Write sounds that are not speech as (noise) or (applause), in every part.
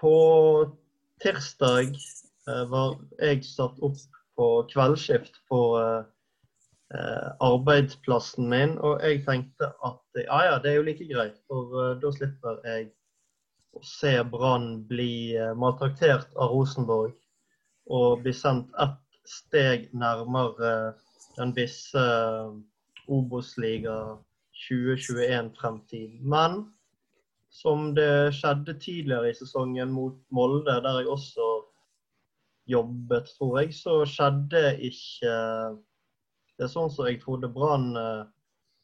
På tirsdag eh, var jeg satt opp på kveldsskift på eh, eh, arbeidsplassen min, og jeg tenkte at ja, ja, det er jo like greit, for da slipper jeg å se Brann bli maltraktert av Rosenborg og bli sendt ett steg nærmere den visse Obos-liga 2021-fremtid. Men som det skjedde tidligere i sesongen mot Molde, der jeg også jobbet, tror jeg, så skjedde ikke det er sånn som jeg trodde Brann eh,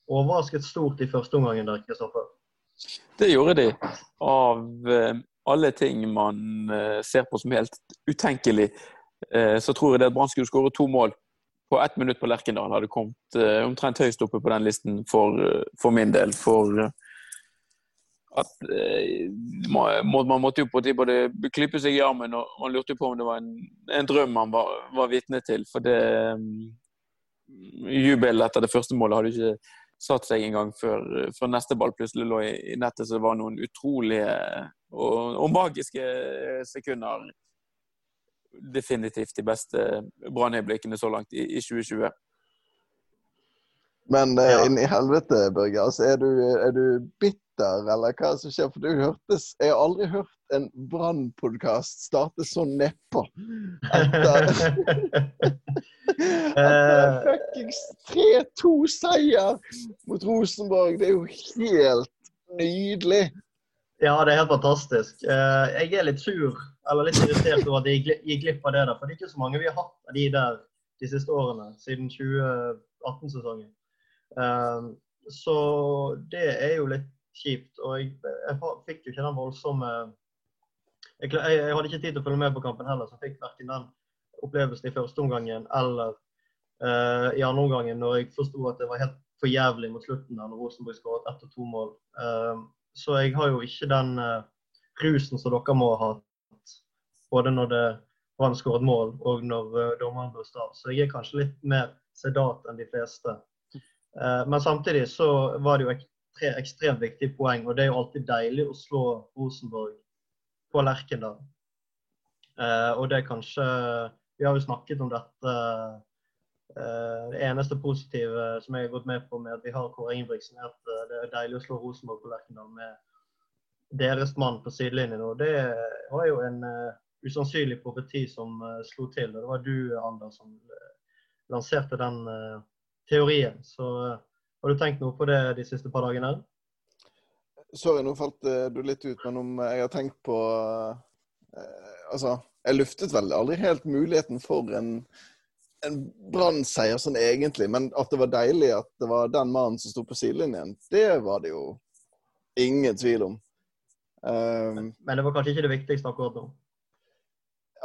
overrasket stort i første omgang der, Kristoffer. Det gjorde de. Av eh, alle ting man eh, ser på som helt utenkelig, så tror jeg det at Brann skulle skåre to mål på ett minutt på Lerkendal hadde kommet omtrent høyest oppe på den listen for, for min del. For at man, man, måtte jo på både klype seg i armen og man lurte på om det var en, en drøm man var, var vitne til. For det Jubelen etter det første målet hadde ikke satt seg engang før, før neste ball plutselig lå i nettet. Så det var noen utrolige og, og magiske sekunder definitivt de beste brannøyeblikkene så langt i, i 2020. Men ja. inn i helvete, Børge. Altså, er, du, er du bitter, eller hva som skjer? For du hørtes Jeg har aldri hørt en Brann-podkast starte så nedpå. Etter, (laughs) etter fuckings 3-2-seier mot Rosenborg. Det er jo helt nydelig. Ja, det er helt fantastisk. Eh, jeg er litt sur eller litt irritert over at jeg gikk glipp av det. der, For det er ikke så mange vi har hatt av de der de siste årene, siden 2018-sesongen. Eh, så det er jo litt kjipt. Og jeg, jeg fikk jo ikke den voldsomme jeg, jeg, jeg, hadde ikke tid til å følge med på kampen heller, så jeg fikk verken den opplevelsen i første omgangen eller uh, i andre omgangen, når jeg forsto at det var helt for jævlig mot slutten der når Rosenborg skåret ett og to mål. Uh, så jeg har jo ikke den uh, rusen som dere må ha hatt, både når det Brann skåret mål og når uh, dommeren blåste av. Så jeg er kanskje litt mer sedat enn de fleste. Uh, men samtidig så var det jo tre ekstremt viktige poeng, og det er jo alltid deilig å slå Rosenborg på Lerkendal. Uh, og det er kanskje Vi har jo snakket om dette Uh, det eneste positive som jeg har gått med på med at vi har Kåre Ingebrigtsen, er at det er deilig å slå Rosenborg på Lerkendal med deres mann på sidelinjen. Og det var jo en usannsynlig profeti som slo til. Og det var du, Anders, som lanserte den teorien. Så har du tenkt noe på det de siste par dagene? Sorry, nå falt du litt ut, men om jeg har tenkt på Altså, jeg luftet vel aldri helt muligheten for en en Brann-seier sånn egentlig, men at det var deilig at det var den mannen som sto på sidelinjen, det var det jo ingen tvil om. Um, men det var kanskje ikke det viktigste akkurat nå?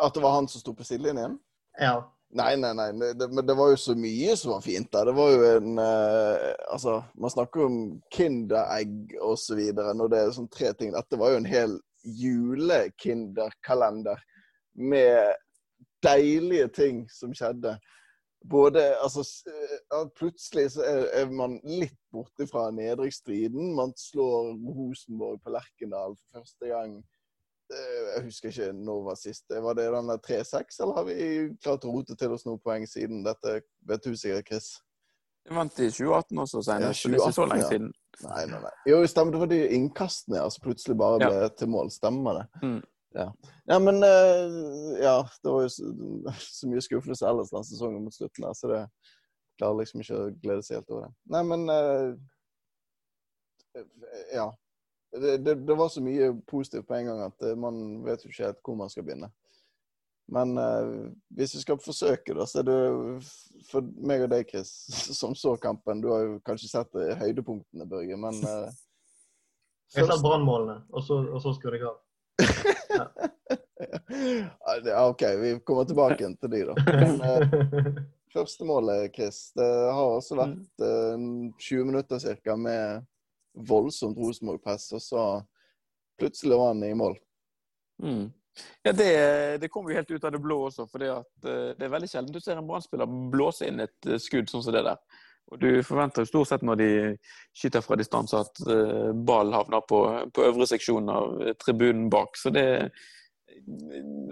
At det var han som sto på sidelinjen? Ja. Nei, nei, nei. Det, men det var jo så mye som var fint der. Det var jo en eh, Altså, man snakker om Kinderegg osv. når det er sånn tre ting. Dette var jo en hel julekinderkalender med deilige ting som skjedde. Både Altså Plutselig så er, er man litt borte fra nedrykksstriden. Man slår Rosenborg på Lerkendal for første gang. Eh, jeg husker ikke når var sist. Var det den der 3-6, eller har vi klart å rote til oss noen poeng siden? Dette vet du sikkert, Chris. Vi vant i 2018 også, senere. Ja, 2018, ikke så lenge siden. Nei, nei, nei. Jo, stemmer. Det var de innkastene altså plutselig bare ble ja. til mål. Stemmer det. Mm. Ja. ja, men uh, Ja, det var jo så, så mye skuffelse ellers den sesongen mot slutten her, så det klarer liksom ikke å glede seg helt over det. Nei, men Ja. Det, det, det, var så mye positivt på en gang at uh, man vet jo ikke helt hvor man skal begynne. Men hvis vi skal forsøke, da, så er det for meg og deg, Chris, (laughs) som så kampen Du har jo kanskje sett høydepunktene, Børge, men (laughs) Jeg har sett brannmålene, og så, og så skrur jeg av (laughs) ja, OK, vi kommer tilbake til de, da. Men, uh, første målet, Chris, det har også vært uh, 20 minutter ca. med voldsomt Rosenborg-press, og så plutselig var han i mål. Mm. Ja, det, det kom jo helt ut av det blå også. for uh, Det er veldig sjelden du ser en brann blåse inn et uh, skudd sånn som det der. Og Du forventer jo stort sett når de skyter fra distanse at uh, ball havner på, på, øvre seksjon av tribunen bak. Så det,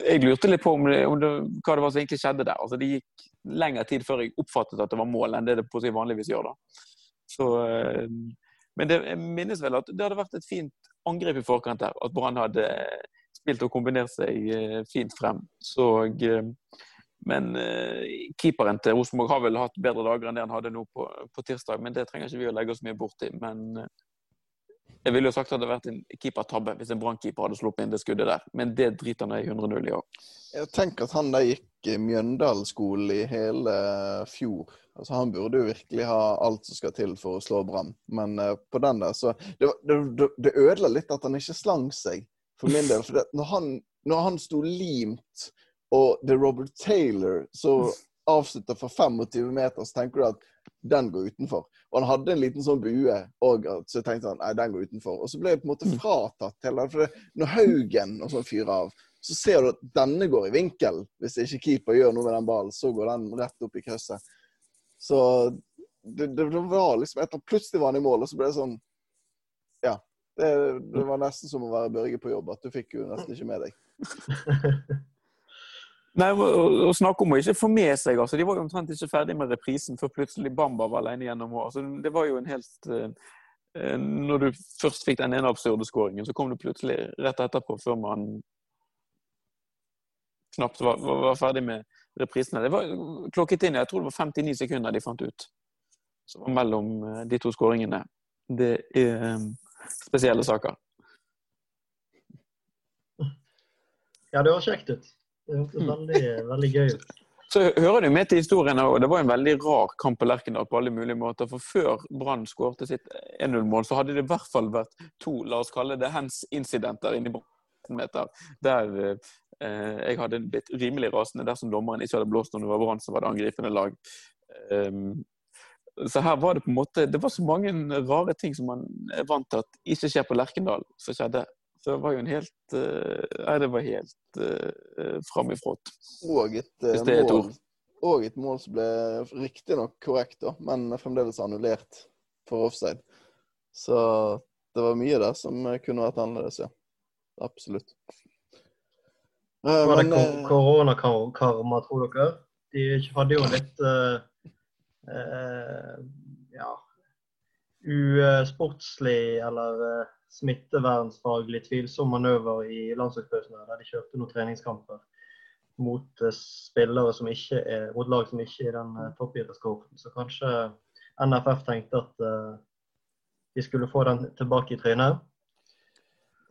jeg lurte litt på om det, om det, hva det var som egentlig skjedde der. Altså, det gikk lengre tid før jeg oppfattet at det var mål, enn det det på seg vanligvis gjør. da. Så, eh, men det, minnes vel at det hadde vært et fint angrep i forkant der. At Brann hadde spilt og kombinert seg eh, fint frem. Så, men keeperen til Rosenborg har vel hatt bedre dager enn det han hadde nå på, på tirsdag. Men det trenger ikke vi å legge oss mye borti. Men jeg ville jo sagt at det hadde vært en keepertabbe hvis en brannkeeper hadde sluppet inn det skuddet der, men det driter han i 100-0 i år. Jeg tenker at han der gikk Mjøndalen-skolen i hele fjor. Altså, han burde jo virkelig ha alt som skal til for å slå Brann, men uh, på den der så Det, det, det ødela litt at han ikke slang seg, for min del. For det, når, han, når han sto limt, og det er Robert Taylor som avslutter for 25 meter, så tenker du at den går utenfor. Og han hadde en liten sånn bue, og så tenkte han nei, den går utenfor. Og så ble jeg på en måte mm. fratatt hele For når Haugen og sånn fyrer av, så ser du at denne går i vinkel. Hvis ikke keeper gjør noe med den ballen, så går den rett opp i krysset. Så det, det, det var liksom etter Plutselig var han i mål, og så ble det sånn Ja. Det, det var nesten som å være Børge på jobb, at du fikk jo nesten ikke med deg. (laughs) Nei, Å snakke om å ikke få med seg altså, De var jo omtrent ikke ferdig med reprisen før plutselig Bamba var alene gjennom år. Altså, det var jo en helt uh, Når du først fikk den ene absurde skåringen, så kom du plutselig rett etterpå, før man knapt var, var, var ferdig med reprisene. Det var klokket inn, jeg tror det var 59 sekunder de fant ut. Som var mellom uh, de to skåringene. Det er um, spesielle saker. Ja, det var kjekt ut. Det hørtes mm. veldig, veldig gøy ut. Så hører du med til historien, og Det var en veldig rar kamp på Lerkendal på alle mulige måter. for Før Brann skårte sitt 1-0-mål, så hadde det i hvert fall vært to la oss kalle det hands-incidenter inni meter, der eh, jeg hadde blitt rimelig rasende dersom dommeren ikke hadde blåst når det var Brann som var det angripende lag. Um, så her var det på en måte Det var så mange rare ting som man er vant til at ikke skjer på Lerkendal, som skjedde det var jo en helt uh, Nei, det var helt uh, framifråt. Og et, uh, et mål, og et mål som ble riktignok korrekt, da, men fremdeles annullert for offside. Så det var mye der som kunne vært annerledes, ja. Absolutt. Uh, var det koronakarma, tror dere? De hadde jo litt uh, uh, ja, usportslig eller smittevernfaglig tvilsom manøver i landslagspausen, der de kjørte noen treningskamper mot eh, spillere som ikke er, mot lag som ikke er i den toppidrettskohorten. Så kanskje NFF tenkte at uh, de skulle få den tilbake i trynet?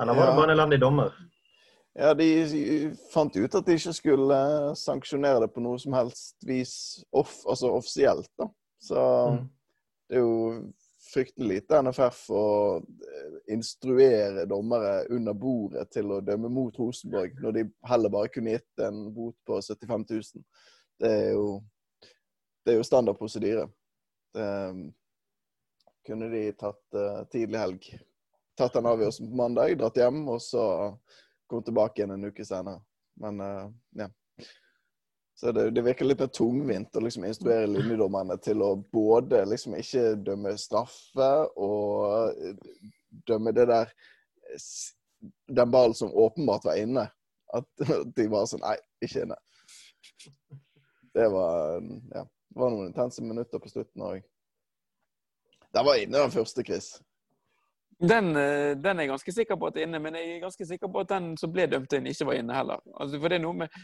Eller var det bare en elendig dommer? Ja, De fant ut at de ikke skulle sanksjonere det på noe som helst vis off, altså offisielt. da. Så mm. det er jo fryktelig lite NFF å eh, instruere dommere under bordet til å dømme mot Rosenborg, når de heller bare kunne gitt en bot på 75 000. Det er jo, det er jo standard prosedyre. Det kunne de tatt uh, tidlig helg. Tatt den avgjørelse på mandag, dratt hjem og så kommet tilbake igjen en uke senere. Men uh, ja. Så det, det, virker litt mer tungvint å liksom instruere linjedommerne til å både liksom ikke dømme straffe og dømme det der Den ballen som åpenbart var inne. At (laughs) de var sånn Nei, ikke inne. Det var Ja. Det var noen intense minutter på slutten òg. Den var inne, den første, Chris. Den, eh, den, er jeg ganske sikker på at er inne, men jeg er ganske sikker på at den som ble dømt inn, ikke var inne heller. Altså, for det er noe med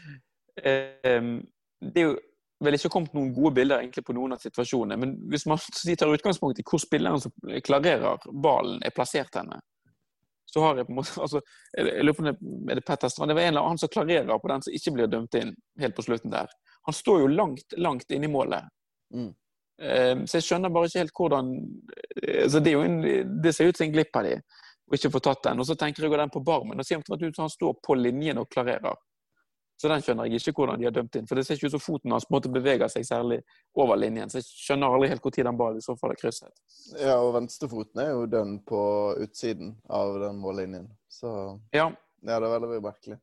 det er jo vel ikke kommet noen gode bilder egentlig på noen av situasjonene. Men hvis man tar utgangspunkt i hvor spilleren som klarerer ballen, er plassert henne, så har jeg på en måte (laughs) altså, jeg lurer på Er det Petter Strand? Det var en eller annen som klarerer på den som ikke blir dømt inn helt på slutten der. Han står jo langt, langt inne i målet. Mm. Um, så jeg skjønner bare ikke helt hvordan altså det, en, det, ser ut som en glipp av de å ikke få tatt den. Og så tenker jeg å gå den på barmen. Og ser ut som han står på linjen og klarerer. Så den skjønner jeg ikke hvordan de har dømt inn. For det ser ikke ut som foten hans måte beveger seg særlig over linjen. Så jeg skjønner aldri helt når den ballen i så fall er krysset. Ja, og venstrefoten er jo dønn på utsiden av den mållinjen. Så ja. ja, det er veldig merkelig.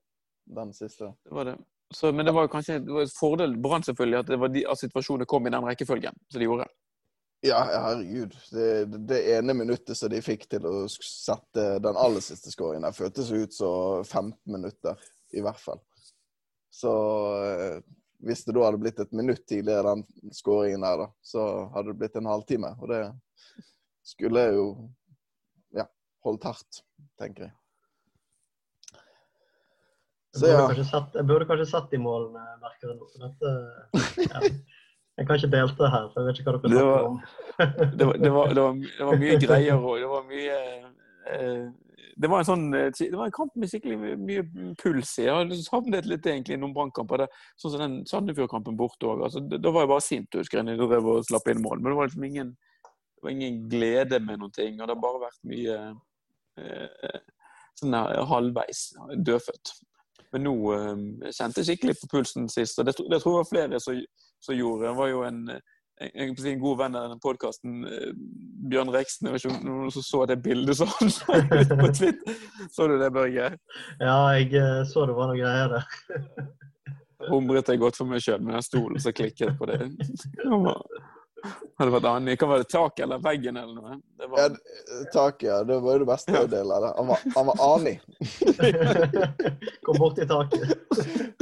Den siste. Det var det. Så, men det var kanskje det var et fordel Brann selvfølgelig at, det var de, at situasjonen kom i den rekkefølgen som de gjorde. Ja, herregud. Det, det, ene minuttet som de fikk til å sette den aller siste skåringen, føltes ut som 15 minutter. i hvert fall. Så eh, hvis det da hadde blitt et minutt tidligere, den skåringen der, da, så hadde det blitt en halvtime. Og det skulle jo ja, holdt hardt, tenker jeg. Så ja. satt, jeg burde kanskje satt i målene, merker jeg nå. Dette, ja. Jeg kan ikke delte her, for jeg vet ikke hva dere Det snakker om. Det var, det var, det var, det var mye (laughs) greier og det var mye eh, Det var en sånn eh, Det var en kamp med skikkelig mye, puls i. Jeg har savnet litt egentlig noen brannkamper. Sånn som den Sandefjord-kampen borte òg. Altså, da var jeg bare sint, husker jeg, når jeg og slapp inn mål. Men det var liksom ingen, var ingen glede med noen ting. Og det har bare vært mye eh, sånn halvveis dødfødt. Men nå eh, kjente jeg skikkelig på pulsen sist, og det, det tror jeg var flere som gjorde. Det var jo en, en, en, en god venn av denne podkasten, Bjørn Reksten, jeg vet ikke om noen som så det bildet sånn på Twitter. Så du det, Børge? Ja, jeg eh, så det var noe greier der. Humret jeg godt for meg sjøl med den stolen som klikket på det. Det var- Hadde vært annet. Kan være det, taket eller veggen eller noe? Det Ja, taket, ja. Det var jo det beste delen av det. Han var, han var Ani. (laughs) Kom bort i taket.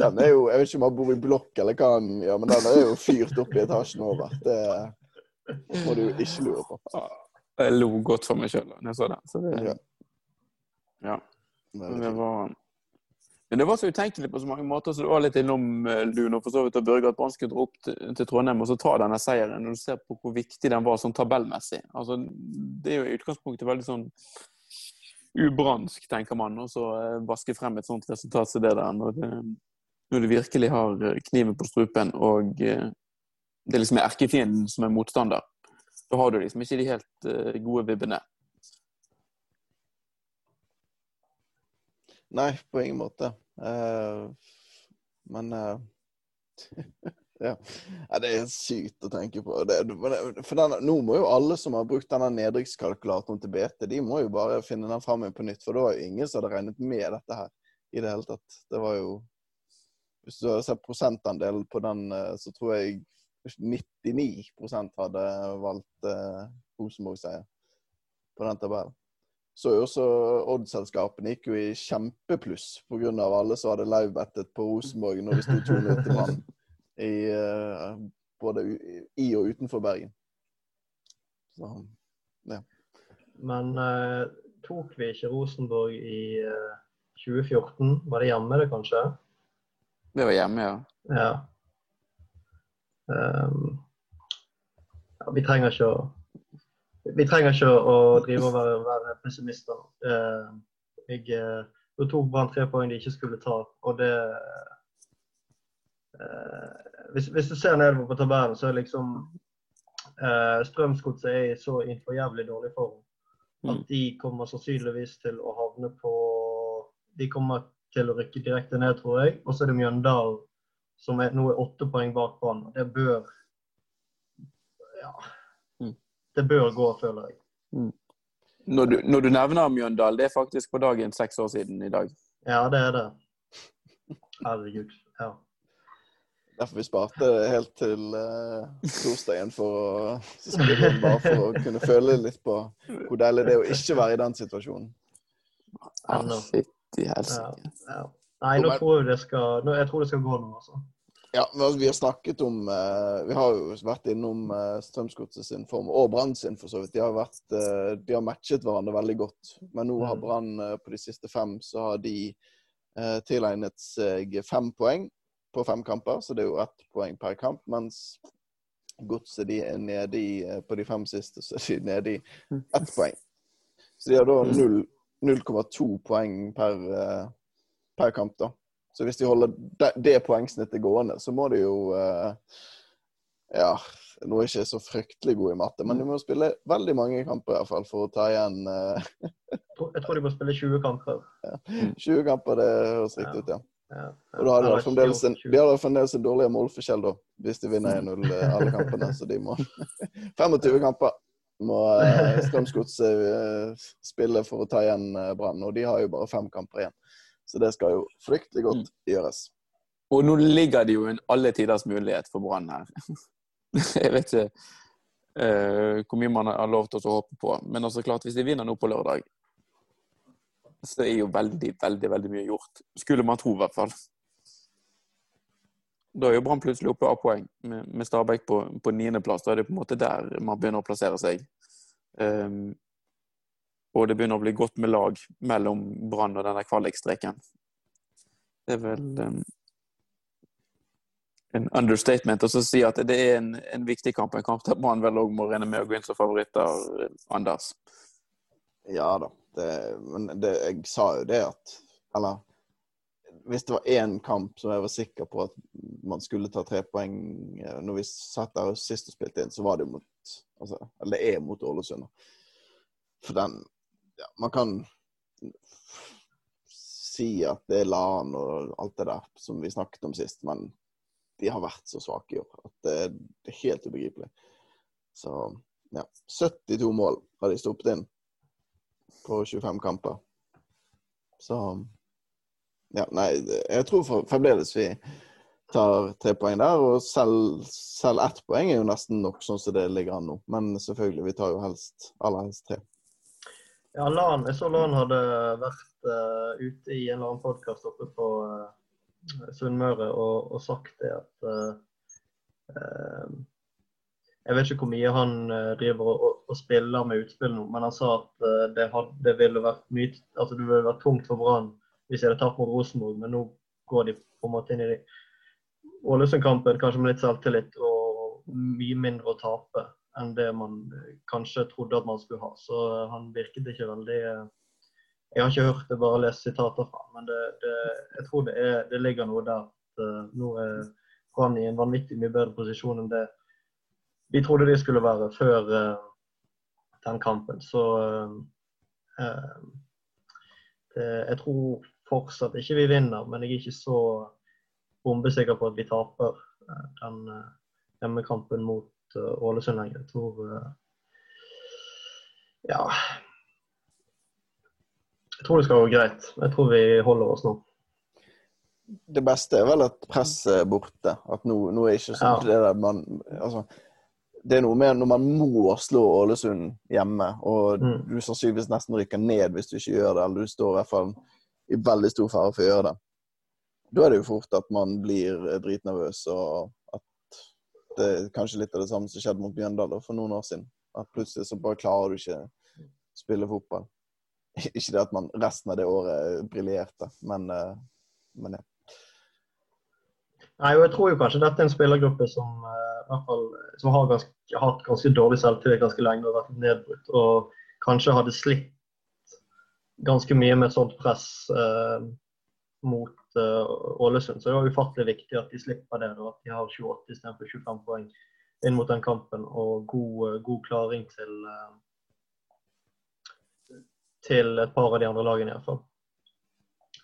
Den er jo, Jeg vet ikke om han bor i blokk eller hva han gjør, men den er jo fyrt opp i etasjen over. Det må du ikke lure på. jeg lo godt for meg sjøl da jeg så det. Så det Ja. ja. Det er Det var, men det var så utenkelig på så mange måter, så du var litt innom eh, Lune og for så vidt og Børge at Brann skulle dra opp til, Trondheim og så ta denne seieren. Når du ser på hvor viktig den var sånn tabellmessig. Altså, det er jo i utgangspunktet veldig sånn ubransk, tenker man, og så eh, vaske frem et sånt resultat som det der. Når, det, når du virkelig har eh, kniven på strupen og det liksom er erkefienden som er motstander. Da har du liksom ikke de helt gode vibbene. Nei, på ingen måte. Eh, men eh, (laughs) ja. ja. Det er sykt å tenke på. Det, for denne, nå må jo alle som har brukt denne nedrykkskalkulatoren til BT, de må jo bare finne den fram på nytt. For det var jo ingen som hadde regnet med dette her i det hele tatt. Det var jo Hvis du hadde sett prosentandelen på den, eh, så tror jeg 99 hadde valgt eh, Rosenborg-seier på den tabellen. Så jo også Odd-selskapene gikk jo i kjempepluss pga. alle som hadde livebettet på Rosenborg når det sto 2-0 til Brann. I, eh, Både i og utenfor Bergen. Så Men eh, tok vi ikke Rosenborg i eh, 2014? Var det hjemme, det kanskje? Det var hjemme, ja. Ja. Um, ja vi trenger ikke å Vi trenger ikke å drive og være, være pessimister. Uh, jeg, Nå tok Brann tre poeng de ikke skulle ta, og det eh, hvis, hvis du ser nedover på tabellen, så er liksom uh, Strømsgodset er i så innenfor jævlig dårlig form at Mm. de kommer sannsynligvis til å havne på De kommer til å rykke direkte ned, tror jeg. Og så er det Mjøndalen, som er, nå er åtte poeng bak Brann. Det bør Ja. Mm. Det bør gå, føler jeg. Når du, når du nevner Mjøndalen, det er faktisk på dagen seks år siden i dag. Ja, det er det. Herregud. Ja. Derfor vi sparte helt til uh, torsdagen for å spille inn, bare for å kunne føle litt på hvor deilig det er å ikke være i den situasjonen. Ja, Ennå. Fytti helsike. Ja. Nei, nå tror jeg det skal nå, Jeg tror det skal gå nå, altså. Ja, men altså, Vi har snakket om eh, Vi har jo vært innom uh, Strømsgodset sin form, og Brann sin for så vidt. De har, vært, eh, de har matchet hverandre veldig godt. Men nå har Mm. Brann på de siste fem så har de tilegnet seg fem poeng på fem kamper. Så det er jo ett poeng per kamp. Mens Godset de er nede i På de fem siste så er de nede i ett (laughs) poeng. Så de har da 0,2 poeng per, per kamp, da. Så hvis de holder det, det poengsnittet gående, så må de jo eh, Ja, nå er jeg ikke så fryktelig god i matte, men de må spille veldig mange kamper i hvert fall for å ta igjen eh, Jeg tror- de må spille 20 kamper. 20 kamper. Det høres riktig ut, ja. Ja. Og da har de fremdeles en, de fremdeles en dårligere målforskjell, da, hvis de vinner 1-0 eh, alle kampene. Så de må (laughs) 25 kamper må Strømsgodset spille for å ta igjen Brann. Og de har jo bare fem kamper igjen. Så det skal jo fryktelig godt gjøres. Og nå ligger det jo en alle tiders mulighet for Brann her. (laughs) Jeg vet ikke uh, hvor mye man har lov til å håpe på. Men altså klart, hvis de vinner nå på lørdag, så er jo veldig, veldig veldig mye gjort. Skulle man tro, i hvert fall. Da er jo Brann plutselig oppe av poeng med, med Stabæk på, på niendeplass. Da er det på en måte der man begynner å plassere seg. Um, og det begynner å bli godt med lag mellom Brann og denne kvalikstreken. Det er vel um, en understatement å si at det er en, en, viktig kamp. En kamp der Brann vel òg må regne med å gå inn som favoritter, Anders. Ja da. Det, men det, jeg sa jo det at Eller hvis det var én kamp som jeg var sikker på at man skulle ta tre poeng eh, når vi satt der sist og spilte inn, så var det mot altså, Eller det er mot Ålesund. For den ja, Man kan si at det er LAN og alt det der som vi snakket om sist, men de har vært så svake i år at det, er helt ubegripelig. Så ja. 72 mål har de stoppet inn på 25 kamper. Så ja, nei, jeg tror fremdeles vi tar tre poeng der. Og selv, selv ett poeng er jo nesten nok sånn som det ligger an nå. Men selvfølgelig, vi tar jo helst aller helst tre. Ja, Lan, Jeg så Lan hadde vært uh, ute i en eller annen podkast oppe på uh, Sunnmøre og, og, sagt det at uh, Jeg vet ikke hvor mye han driver og, og, spiller med utspill nå, men han sa at det, had, det, ville vært mye, altså det ville vært tungt for Brann hvis jeg hadde tapt mot Rosenborg, men nå går de på en måte inn i Ålesund-kampen kanskje med litt selvtillit og mye mindre å tape enn det man kanskje trodde at man skulle ha. Så han virket ikke veldig eh, Jeg har ikke hørt det, bare lest sitater fra men det, det, jeg tror det, er, det, ligger noe der at nå er Brann i en vanvittig mye bedre posisjon enn det vi trodde de skulle være før den kampen. Så jeg tror fortsatt ikke vi vinner, men jeg er ikke så bombesikker på at vi taper eh, den eh, hjemmekampen mot eh, Ålesund lenger. Jeg tror Ja. Jeg tror det skal gå greit. Jeg tror vi holder oss nå. Det beste er vel at presset er borte. At nå, nå er ikke sånn ja. det der man altså, det er noe med når man må slå Ålesund hjemme, og mm. du sannsynligvis nesten rykker ned hvis du ikke gjør det, eller du står i hvert fall i veldig stor fare for å gjøre det. Da er det jo fort at man blir dritnervøs, og det er kanskje litt av det samme som skjedde mot Bjøndal for noen år siden. At plutselig så bare klarer du ikke spille fotball. (laughs) Ikke det at man resten av det året briljerte, men, eh, men ja. Nei, og Jeg tror jo kanskje dette er en spillergruppe som, uh, fall, som har ganske, hatt ganske dårlig selvtillit ganske lenge og vært nedbrutt. Og kanskje hadde slitt ganske mye med et sånt press uh, mot uh, Ålesund. Så det var ufattelig viktig at de slipper det, og at de har 28 istedenfor 25 poeng inn mot den kampen. Og god, god klaring til, til et par av de andre lagene, iallfall.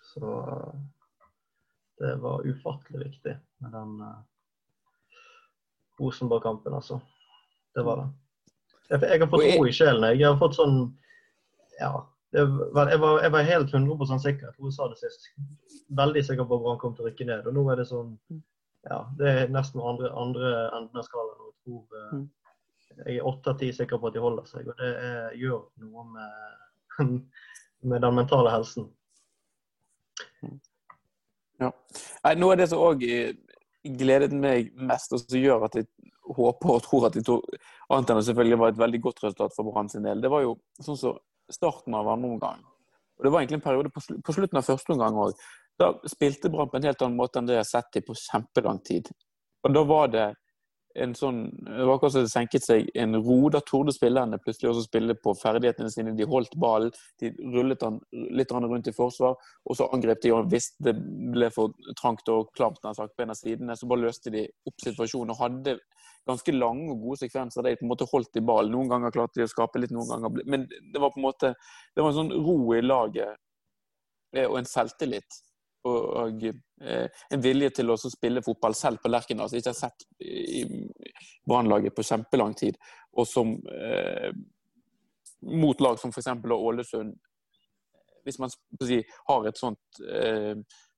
Så det var ufattelig viktig med den Rosenborg-kampen, altså. Det var det. Jeg, jeg har fått ro i sjelen. Jeg har fått sånn Ja, var, jeg, var, jeg, var, helt 100 sikker. Hun sa det sist. Veldig sikker på at Brann kom til å rykke ned. Og nå er det sånn Ja, det er nesten andre, andre enden av skalaen. Jeg tror eh, mm. jeg er åtte av ti sikker på at de holder seg. Og det er, gjør noe med, (laughs) med den mentale helsen. Ja. Noe av det som òg gledet meg mest, og som gjør at jeg håper og tror at de to annet enn selvfølgelig var et veldig godt resultat for Brann sin del, det var jo sånn som starten av andre omgang. Og Det var egentlig en periode på, på slutten av første omgang òg. Da spilte Brann på en helt annen måte enn det jeg har sett dem på kjempelang tid. Og da var det en sånn Det var akkurat som det senket seg en ro. Da torde spillerne plutselig også spille på ferdighetene sine. De holdt ballen, de rullet den litt rundt i forsvar, og så angrep de. Og hvis det ble for trangt og klamt sagt, på en av sidene, så bare løste de opp situasjonen og hadde ganske lange og gode sekvenser der de på en måte holdt i ballen. Noen ganger klarte de å skape litt, noen ganger Men det var på en måte det var en sånn ro i laget eh, og en selvtillit. Og, eh, en vilje til å spille fotball selv på Lerkendal, som ikke har sett i Brannlaget på kjempelang tid. Og som eh, mot lag som f.eks. Ålesund Hvis man si, har et sånt eh,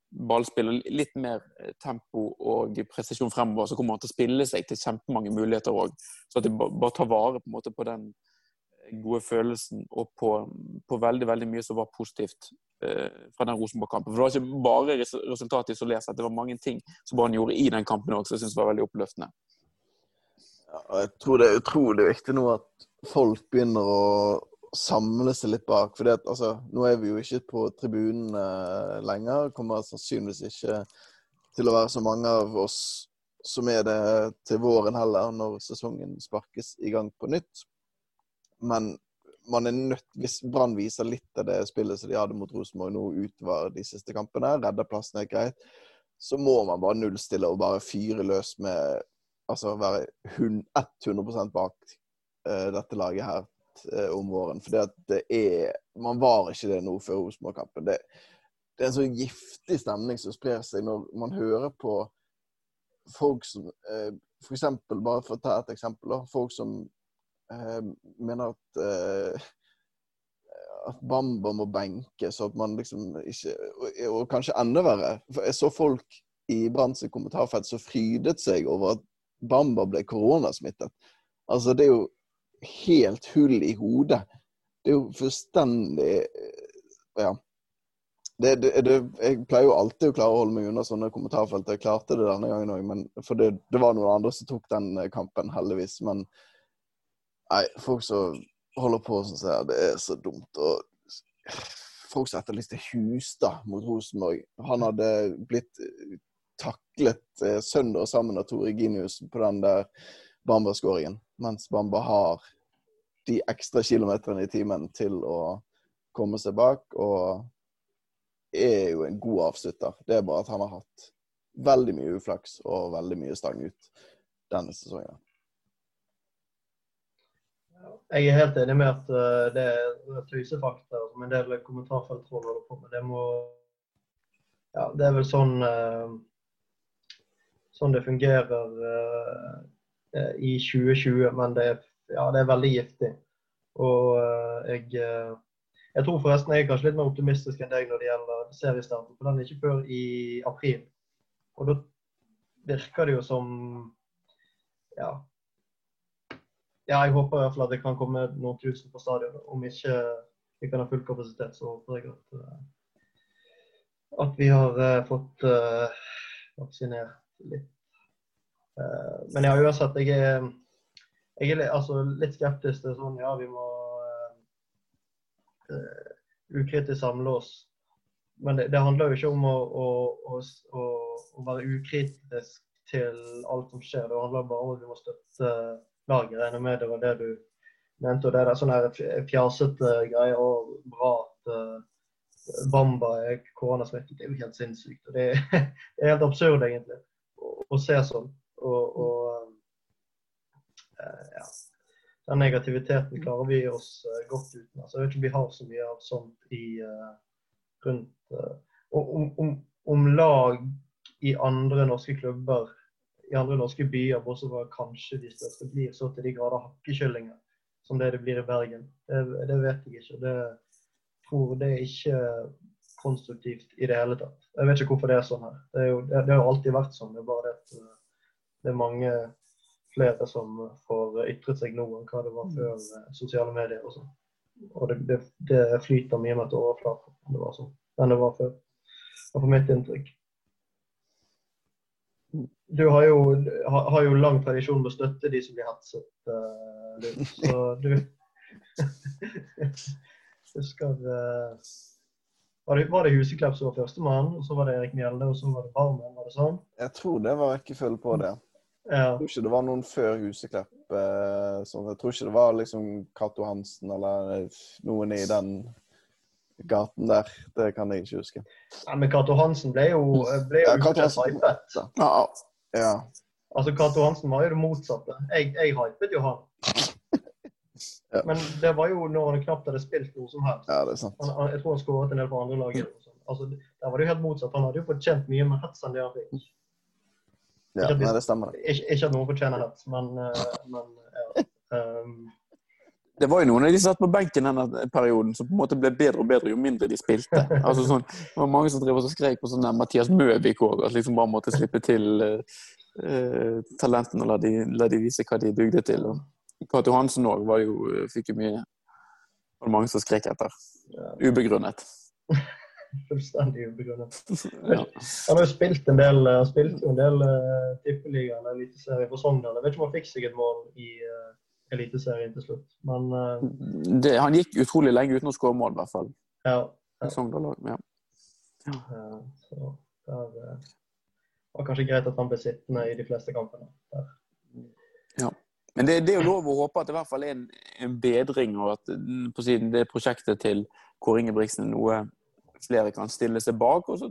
ballspill og litt mer eh, tempo og presisjon fremover, så kommer han til å spille seg til kjempemange muligheter òg. Så at de bare tar vare på, på, den gode følelsen og på, på veldig veldig mye som var positivt eh, fra den Rosenborg-kampen. For Det var ikke bare resultatet isolert sett, det var mange ting som han gjorde i den kampen òg som jeg syns var veldig oppløftende. Ja, jeg tror det er utrolig viktig nå at folk begynner å samle seg litt bak. For altså, nå er vi jo ikke på tribunen lenger. Kommer sannsynligvis ikke til å være så mange av oss som er det til våren heller, når sesongen sparkes i gang på nytt. Men man er nødt, hvis Brann viser litt av det spillet som de hadde mot Rosenborg nå utover de siste kampene, redder plassen er greit, så må man bare nullstille og bare fyre løs med Altså være 100 bak uh, dette laget her uh, om våren. For det er Man var ikke det nå før Rosenborg-kampen. Det, det, er en sånn giftig stemning som sprer seg når man hører på folk som uh, For eksempel, bare for å ta et eksempel, da, folk som eh, mener at eh, at Bamba må benkes, og at man liksom ikke og, kanskje enda verre. For jeg så folk i Branns kommentarfelt som frydet seg over at Bamba ble koronasmittet. Altså, det er jo helt hull i hodet. Det er jo fullstendig Ja. Det, det, det, jeg pleier jo alltid å klare å holde meg unna sånne kommentarfelt. Jeg klarte det denne gangen òg, for det, var noen andre som tok den kampen, heldigvis. Men Nei, folk som holder på sånn som det er så dumt. Og folk som etterlyste Hustad mot Rosenborg. Han hadde blitt taklet eh, søndag sammen av Tore Ginius på den der Bamba-skåringen. Mens Bamba har de ekstra kilometerne i timen til å komme seg bak. Og er jo en god avslutter. Det er bare at han har hatt veldig mye uflaks og veldig mye stang ut denne sesongen. Jeg er helt enig med at uh, det er tøysefakta som en del kommentarfelt holder på med. Det må Ja, det er vel sånn uh, sånn det fungerer uh, i 2020, men det er, ja, det er veldig giftig. Og jeg jeg tror forresten jeg er kanskje litt mer optimistisk enn deg når det gjelder seriestarten. For den er ikke før i april. Og da virker det jo som ja, ja, jeg håper i hvert fall at det kan komme noen tusen på stadion. Om ikke vi kan ha full kapasitet, så håper jeg at, uh, at vi har uh, fått uh, vaksinert litt. men ja, uansett, jeg er, jeg er altså, litt skeptisk til sånn ja, vi må ukritisk samle oss. Men det, det, handler jo ikke om å, å, å, å være ukritisk til alt som skjer. Det handler bare om at vi må støtte laget. Jeg regner med det var det du nevnte. og Det er sånne fjasete greier og bra at uh, Bamba er koronasmittet. Det er jo helt sinnssykt. og Det, (laughs) det er helt absurd, egentlig, å, å se sånn. Og, og uh, ja. Den negativiteten klarer vi oss uh, godt uten. Altså, jeg vet ikke om vi har så mye av sånt i rundt om, om, om lag i andre norske klubber i andre norske byer, bortsett fra kanskje de største, blir så til de grader hakkekyllinger som det det blir i Bergen. Det, det vet jeg ikke. Det tror det er ikke konstruktivt i det hele tatt. Jeg vet ikke hvorfor det er sånn her. Det, jo, det, det har jo alltid vært sånn. Det er bare det at eh, det er mange flere som får ytret seg nå enn hva det var før eh, sosiale medier og sånn. Og det, flyter mye mer til overflaten enn det var sånn enn det var før. Det er for mitt inntrykk du har jo, har jo, lang tradisjon med å støtte de som blir hetset. Uh, så du (laughs) husker uh, var, det, var det Huseklepp som var førstemann, og så var det Erik Mjelde, og så var det Barmen? Var det sånn? Jeg tror det var rekkefølge på det. Ja. Jeg tror ikke det var noen før Huseklepp. Uh, jeg tror ikke det var liksom Cato Hansen eller noen i den gaten der. Det kan jeg ikke huske. Ja, men Cato Hansen ble jo, ble jo ja, hypet. Ja, ja. Altså, Cato Hansen var jo det motsatte. Jeg, jeg hypet jo han. (laughs) ja. Men det var jo når han knapt hadde spilt noe som helst. Ja, det er sant. Han, jeg tror han skåret en del på andre lag. Altså, der var det jo helt motsatt. Han hadde jo fortjent mye mer hets enn det han fikk. Ja, ikke, nei, det stemmer. Ikke, ikke at noen fortjener hets, men, uh, men ja. (laughs) Um, det var jo noen av de som satt på benken denne perioden, som på en måte ble bedre og bedre jo mindre de spilte. (laughs) Altså sånn, det var mange som drev og skrek på sånn der Mathias Møvik òg, at liksom bare måtte slippe til uh, talentene og la de, la de, vise hva de dugde til. Og Cato Hansen òg fikk jo mye var det mange som skrek etter. Ubegrunnet. (laughs) Fullstendig ubegrunnet. (laughs) Ja. Han har jo spilt en del, spilt en del uh, tippeliga eller eliteserie for Sogndal. Jeg vet ikke om han fikk seg et mål i uh, eliteserien til slutt, men uh, Det, han gikk utrolig lenge uten å skåre mål, i hvert fall. ja. i Sogndal også, Ja. Uh, så der uh, var kanskje greit at han ble sittende i de fleste kampene. Der. Men det, det er jo lov å håpe at det i hvert fall er en, en bedring, og at på siden det prosjektet til Kåre Ingebrigtsen er noe flere kan stille seg bak. Og så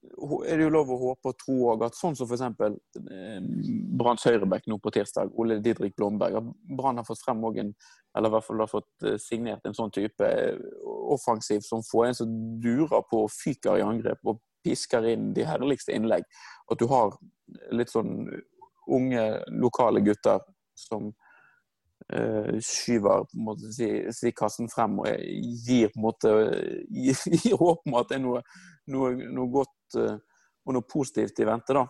er det jo lov å håpe og tro òg at sånn som f.eks. Eh, Branns høyrebekk nå på tirsdag, Ole Didrik Blomberg, at Brann har fått frem en eller i hvert fall har fått eh, signert en sånn type eh, offensiv som får en som durer på og fyker i angrep og pisker inn de herligste innlegg. At du har litt sånn unge, lokale gutter som uh, skyver måte, si, si kassen frem og gir, måte, gir, (laughs) gir håp om at det er noe, noe, noe godt og noe positivt i vente. da.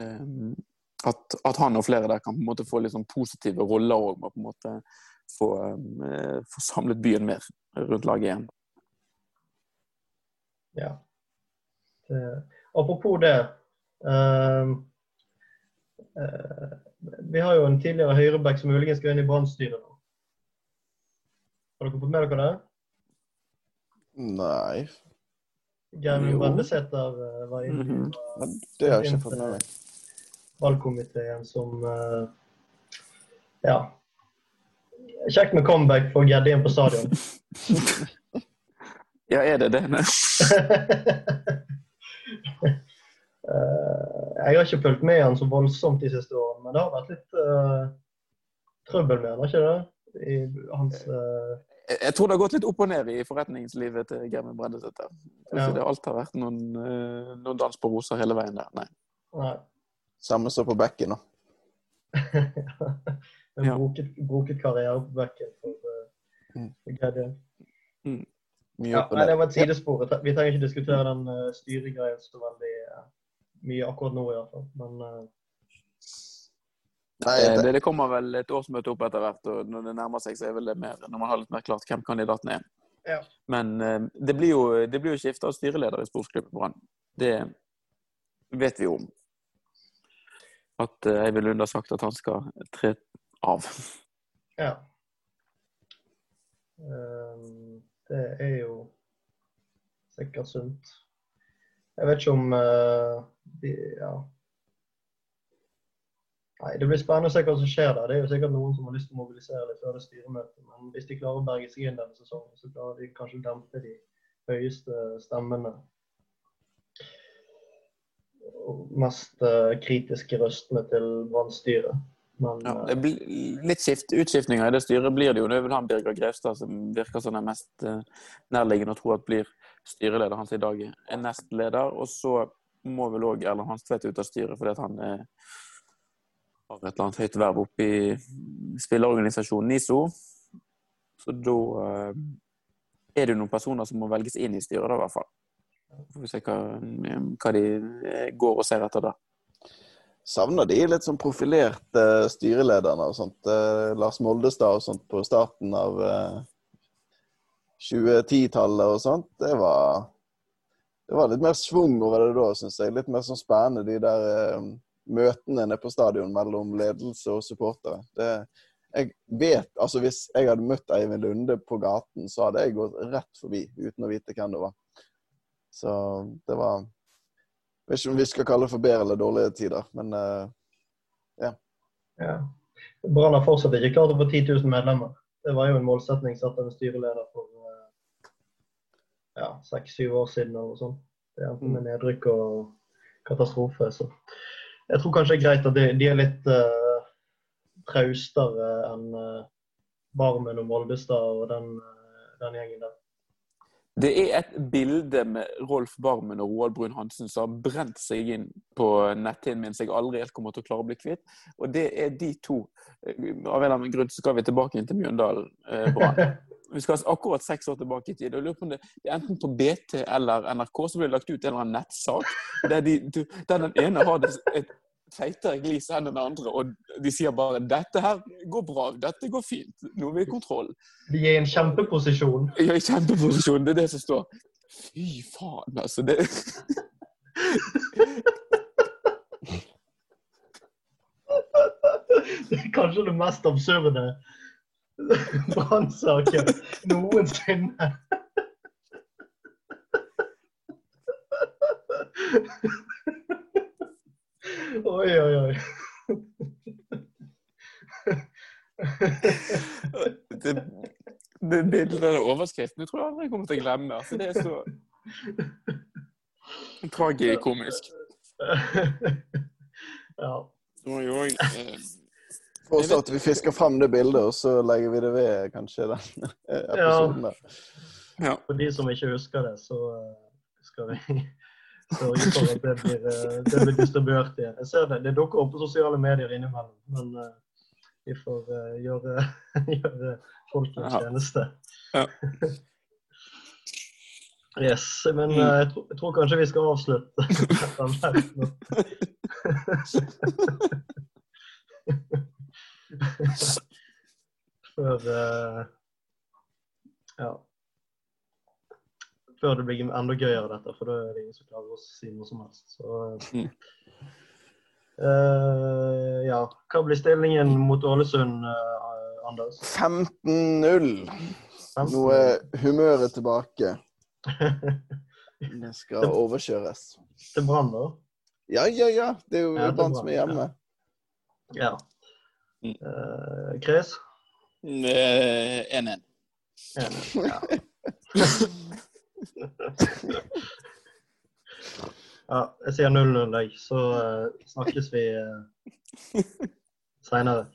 Eh, at, at han og flere der kan på en måte få litt sånn positive roller og på en måte få, eh, få samlet byen mer rundt laget igjen. Ja. Det, apropos det. Uh, uh, vi har jo en tidligere høyreback som muligens skal inn i Brann-styret nå. Har dere fått med dere det? Nei, Gjermund. Brendesæter eh, var inne Mhm. men det har jeg ikke fått med meg. valgkomiteen som eh, Ja. Kjekt med comeback for Gjeddien på stadion. (laughs) Ja, er det det? (laughs) Eh, jeg har ikke fulgt med han så voldsomt de siste årene, men det har vært litt uh, trøbbel med han, har ikke det? I hans eh, Jeg tror det har gått litt opp og ned i forretningslivet til Germund Brendesæter. Tror Ja. det alt har vært noen, eh, noen dans på roser hele veien der, nei. Nei. Samme som på bekken, da. (laughs) en Ja. broket, broket karriere på bekken for, eh, Mm. for Gjeddien. Mye Ja, nei, det var et sidespor. Vi trenger ikke diskutere den uh, styregreien så veldig uh, mye akkurat nå, i hvert fall. Men eh, Nei, Eh, det, Det, det kommer vel et årsmøte opp etter hvert, og når det nærmer seg, så er vel det mer når man har litt mer klart hvem kandidaten er. Ja. Men eh, det blir jo, det blir jo skifte av styreleder i sportsklubben Brann. Det vet vi jo om. At eh, Eivind Lund har sagt at han skal tre av. ja. Eh, det er jo sikkert sunt. Jeg vet ikke om eh, de, Ja. Nei, Det blir spennende å se hva som skjer der. Det er jo sikkert noen som har lyst til å mobilisere litt før det styremøtet. Men hvis de klarer å berge seg inn denne sesongen, så klarer de kanskje å dempe de høyeste stemmene. Og mest eh, kritiske røstene til Brann-styret. Men Ja, eh, det blir litt skift, utskiftninger i det styret blir det jo. Nå er vel han Birger Grevstad som virker som den mest eh, nærliggende å tro at blir styreleder. Han som i dag er nestleder. Og så må vel òg Erlend Hanstvedt ut av styret fordi at han eh, har et eller annet høyt verv oppe i spillerorganisasjonen NISO. Så da eh, er det jo noen personer som må velges inn i styret, da, i hvert fall. Får vi se hva, hva de eh, går og ser etter da. savner de litt sånn profilerte styrelederne og sånt. Eh, Lars Moldestad og sånt på starten av eh, 2010-tallet og sånt. Det var, det var litt mer schwung over det da, syns jeg. Litt mer sånn spennende, de der møtene nede på stadion mellom ledelse og supportere. Det, jeg vet, altså Hvis jeg hadde møtt Eivind Lunde på gaten, så hadde jeg gått rett forbi uten å vite hvem det var. Så det var jeg vet ikke om vi skal kalle det for bedre eller dårlige tider, men uh, Ja. Brann har fortsatt ikke klart å få 10 000 medlemmer. Det var jo en målsetning satt av en styreleder for eh, ja, seks-syv år siden. noe sånt. Det endte med nedrykk og katastrofe. Så jeg tror kanskje det er greit at de, de er litt uh, traustere enn uh, Barmen og Moldestad og den, eh, den gjengen der. Det er et bilde med Rolf Barmen og Roald Brun Hansen som har brent seg inn på netthinnen min som jeg aldri helt kommer til å klare å bli kvitt. Og det er de to. Av en eller annen grunn så skal vi tilbake inn til Mjøndalen. Eh. (laughs) vi skal akkurat seks år tilbake i tid. og lurer på om det det er Enten på BT eller NRK så blir det lagt ut en eller annen nettsak der, de, der den ene har det, et feitere glis enn den andre, og de sier bare 'dette her går bra, dette går fint, nå er vi i kontroll'. De er i en kjempeposisjon. Er i kjempeposisjon, det er det som står. Fy faen, altså. Det... (laughs) Det er kanskje det mest absurde brannsaken noensinne. Oi, oi, oi. det, det bildet der overskriften jeg tror jeg aldri kommer til å glemme. Altså, det er så tragikomisk. Ja. Det var jo òg eh, Foreslå at vi fisker fram det bildet, og så legger vi det ved kanskje den (laughs) episoden der. Ja. For de som ikke husker det, så eh, skal vi (laughs) sørge for at det blir, eh, det blir distribuert igjen. Jeg ser det, det dukker opp på sosiale medier innimellom, men eh, vi får gjøre, (laughs) gjøre folk en tjeneste. Ja. Yes, men jeg, tror, jeg tror kanskje vi skal avslutte. Før uh, Ja. Før det blir enda gøyere, dette, for da er det ingen som klarer å si noe som helst. Så uh, Uh, Ja. Hva blir stillingen mot Ålesund, uh, Anders? 15-0. Nå er humøret tilbake. (laughs) Det skal overkjøres. Til Brann, da? Ja, ja, ja. Det er jo Ja, Brann som er hjemme. Ja. Mm. Eh, Chris? eh, 1-1. Enig. Ja. (laughs) ja, jeg sier 0-0, jeg. Så eh, snakkes vi uh, seinere.